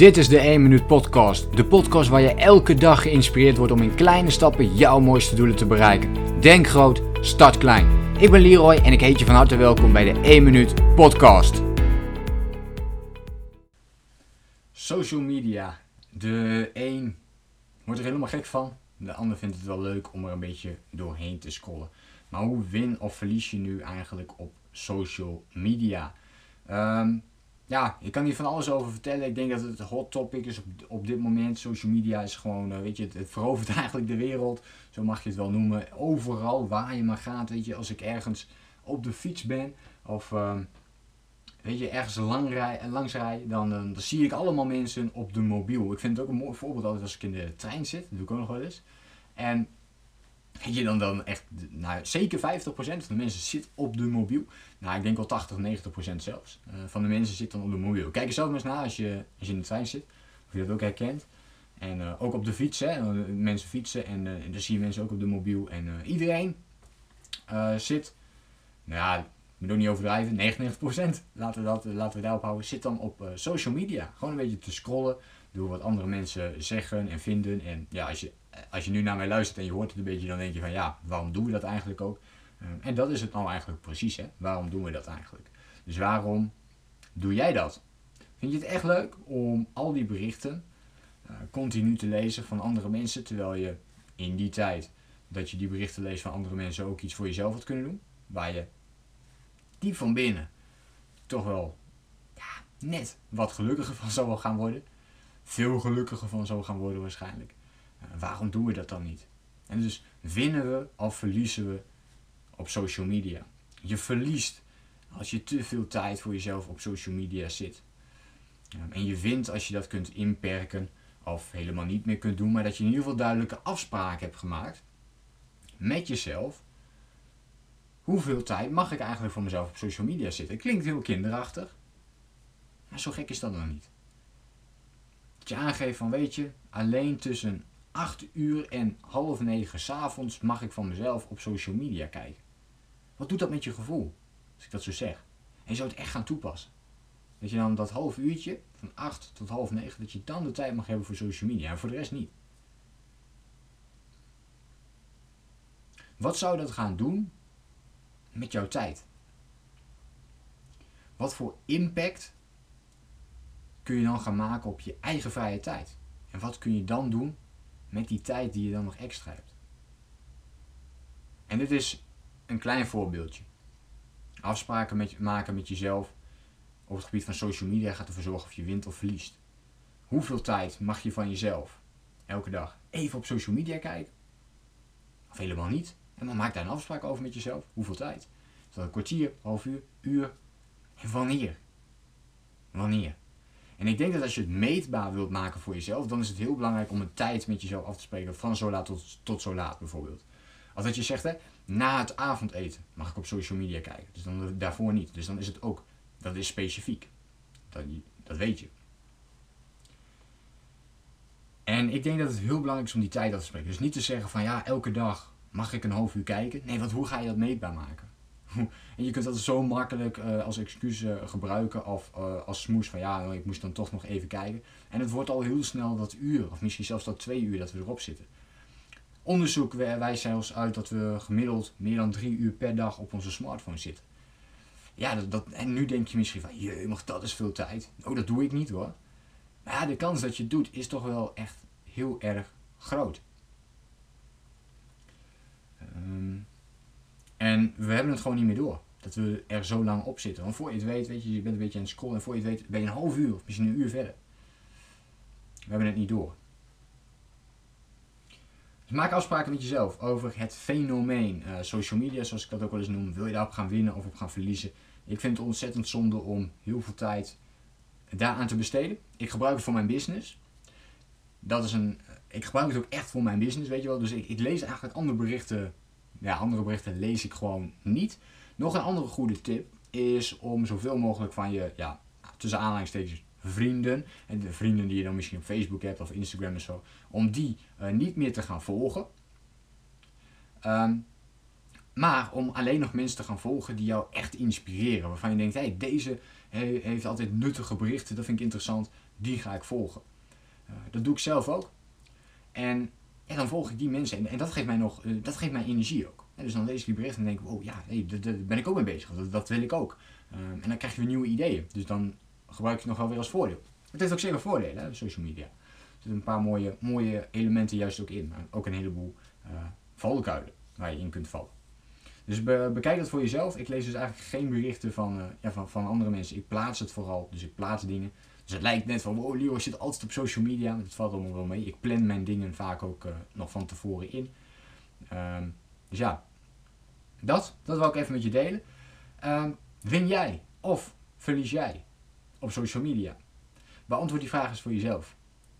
Dit is de 1 Minuut Podcast. De podcast waar je elke dag geïnspireerd wordt om in kleine stappen jouw mooiste doelen te bereiken. Denk groot, start klein. Ik ben Leroy en ik heet je van harte welkom bij de 1 Minuut Podcast. Social media. De een wordt er helemaal gek van. De ander vindt het wel leuk om er een beetje doorheen te scrollen. Maar hoe win of verlies je nu eigenlijk op social media? Ehm, ja, ik kan hier van alles over vertellen. Ik denk dat het hot topic is op, op dit moment. Social media is gewoon, uh, weet je, het, verovert eigenlijk de wereld. Zo mag je het wel noemen. Overal waar je maar gaat, weet je, als ik ergens op de fiets ben of uh, weet je, ergens lang rij, langs rij, dan, dan, dan, zie ik allemaal mensen op de mobiel. Ik vind het ook een mooi voorbeeld altijd als ik in de trein zit. Dat doe ik ook nog wel eens. En Weet je dan, dan echt, nou, zeker 50% van de mensen zit op de mobiel. Nou, ik denk wel 80, 90% zelfs. Uh, van de mensen zit dan op de mobiel. Kijk er zelf eens naar als je, als je in de trein zit. Of je dat ook herkent. En uh, ook op de fiets, hè. mensen fietsen en dan zie je mensen ook op de mobiel. En iedereen zit, nou ja, ik ook niet overdrijven, 99%, laten we, dat, laten we daarop houden, zit dan op social media. Gewoon een beetje te scrollen door wat andere mensen zeggen en vinden. En ja, als je als je nu naar mij luistert en je hoort het een beetje, dan denk je van ja, waarom doen we dat eigenlijk ook? Ehm, en dat is het nou eigenlijk precies, hè? Waarom doen we dat eigenlijk? Dus waarom doe jij dat? Vind je het echt leuk om al die berichten uh, continu te lezen van andere mensen, terwijl je in die tijd dat je die berichten leest van andere mensen ook iets voor jezelf had kunnen doen? Waar je diep van binnen toch wel ja, net wat gelukkiger van zou gaan worden. Veel gelukkiger van zou gaan worden waarschijnlijk. Waarom doen we dat dan niet? En dus winnen we of verliezen we op social media. Je verliest als je te veel tijd voor jezelf op social media zit. En je wint als je dat kunt inperken of helemaal niet meer kunt doen, maar dat je in ieder geval duidelijke afspraken hebt gemaakt met jezelf. Hoeveel tijd mag ik eigenlijk voor mezelf op social media zitten? Klinkt heel kinderachtig, maar zo gek is dat nog niet. Dat je aangeeft van weet je, alleen tussen 8 uur en half 9 s'avonds mag ik van mezelf op social media kijken. Wat doet dat met je gevoel, als ik dat zo zeg? En je zou het echt gaan toepassen. Dat je dan dat half uurtje, van 8 tot half 9, dat je dan de tijd mag hebben voor social media en voor de rest niet. Wat zou dat gaan doen met jouw tijd? Wat voor impact kun je dan gaan maken op je eigen vrije tijd? En wat kun je dan doen met die tijd die je dan nog extra hebt. En dit is een klein voorbeeldje. Afspraken met, maken met jezelf op het gebied van social media gaat ervoor zorgen of je wint of verliest. Hoeveel tijd mag je van jezelf elke dag even op social media kijken? Of helemaal niet? En dan maak daar een afspraak over met jezelf. Hoeveel tijd? Is een kwartier, half uur, uur? En wanneer? Wanneer? En ik denk dat als je het meetbaar wilt maken voor jezelf, dan is het heel belangrijk om een tijd met jezelf af te spreken. Van zo laat tot, tot zo laat bijvoorbeeld. Als dat je zegt, hè, na het avondeten mag ik op social media kijken. Dus dan daarvoor niet. Dus dan is het ook, dat is specifiek. Dat, dat weet je. En ik denk dat het heel belangrijk is om die tijd af te spreken. Dus niet te zeggen van ja, elke dag mag ik een half uur kijken. Nee, want hoe ga je dat meetbaar maken? En je kunt dat zo makkelijk uh, als excuus uh, gebruiken of uh, als smoes van ja, nou, ik moest dan toch nog even kijken. En het wordt al heel snel dat uur, of misschien zelfs dat twee uur dat we erop zitten. Onderzoek wijst zelfs uit dat we gemiddeld meer dan drie uur per dag op onze smartphone zitten. Ja, dat, en nu denk je misschien van, je mag dat is veel tijd. Oh, dat doe ik niet hoor. Maar ja, de kans dat je het doet is toch wel echt heel erg groot. Um, en we hebben het gewoon niet meer door. Dat we er zo lang op zitten. Want voor je het weet, weet je, je bent een beetje aan het scrollen. En voor je het weet ben je een half uur of misschien een uur verder. We hebben het niet door. Dus maak afspraken met jezelf over het fenomeen uh, social media, zoals ik dat ook wel eens noem. Wil je daarop gaan winnen of op gaan verliezen? Ik vind het ontzettend zonde om heel veel tijd daaraan te besteden. Ik gebruik het voor mijn business. Dat is een, ik gebruik het ook echt voor mijn business, weet je wel. Dus ik, ik lees eigenlijk andere berichten ja, andere berichten lees ik gewoon niet. Nog een andere goede tip is om zoveel mogelijk van je, ja, tussen aanhalingstekens, vrienden, en de vrienden die je dan misschien op Facebook hebt of Instagram en zo, om die uh, niet meer te gaan volgen. Um, maar om alleen nog mensen te gaan volgen die jou echt inspireren. Waarvan je denkt, hé, hey, deze, heeft altijd nuttige berichten, dat vind ik interessant. Die ga ik volgen. Eh, dat doe ik zelf ook. En ja, dan volg ik die mensen. En, en dat, geeft mij nog, eh, dat geeft mij energie ook. En dus dan lees ik die berichten en denk ik, oh ja, hey, daar ben ik ook mee bezig. Dat, dat wil ik ook. Ehm, en dan krijg je weer nieuwe ideeën. Dus dan gebruik ik het nog wel weer als voordeel. Het heeft ook zeker voordelen, hè, social media. Er zitten een paar mooie, mooie elementen juist ook in. Maar ook een heleboel uh, valkuilen waar je in kunt vallen. Dus bekijk dat voor jezelf. Ik lees dus eigenlijk geen berichten van, uh, ja, van, van andere mensen. Ik plaats het vooral. Dus ik plaats dingen. Dus het lijkt net van, wow, Leo zit altijd op social media. Maar dat valt allemaal wel mee. Ik plan mijn dingen vaak ook uh, nog van tevoren in. Um, dus ja, dat, dat wil ik even met je delen. Um, win jij of verlies jij op social media? Beantwoord die vraag eens voor jezelf.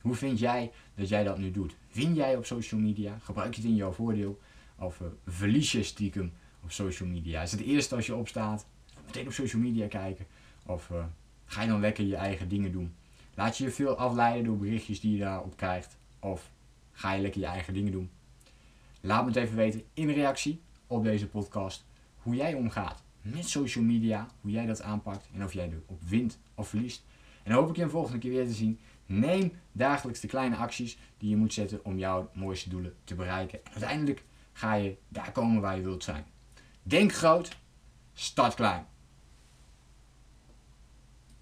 Hoe vind jij dat jij dat nu doet? Win jij op social media? Gebruik je het in jouw voordeel? Of uh, verlies je stiekem op social media? Is het eerste als je opstaat? Meteen op social media kijken? Of uh, ga je dan lekker je eigen dingen doen? Laat je je veel afleiden door berichtjes die je daarop krijgt? Of ga je lekker je eigen dingen doen? Laat me het even weten in reactie op deze podcast hoe jij omgaat met social media, hoe jij dat aanpakt en of jij erop wint of verliest. En dan hoop ik je een volgende keer weer te zien. Neem dagelijks de kleine acties die je moet zetten om jouw mooiste doelen te bereiken. En uiteindelijk ga je daar komen waar je wilt zijn. Denk groot, start klein.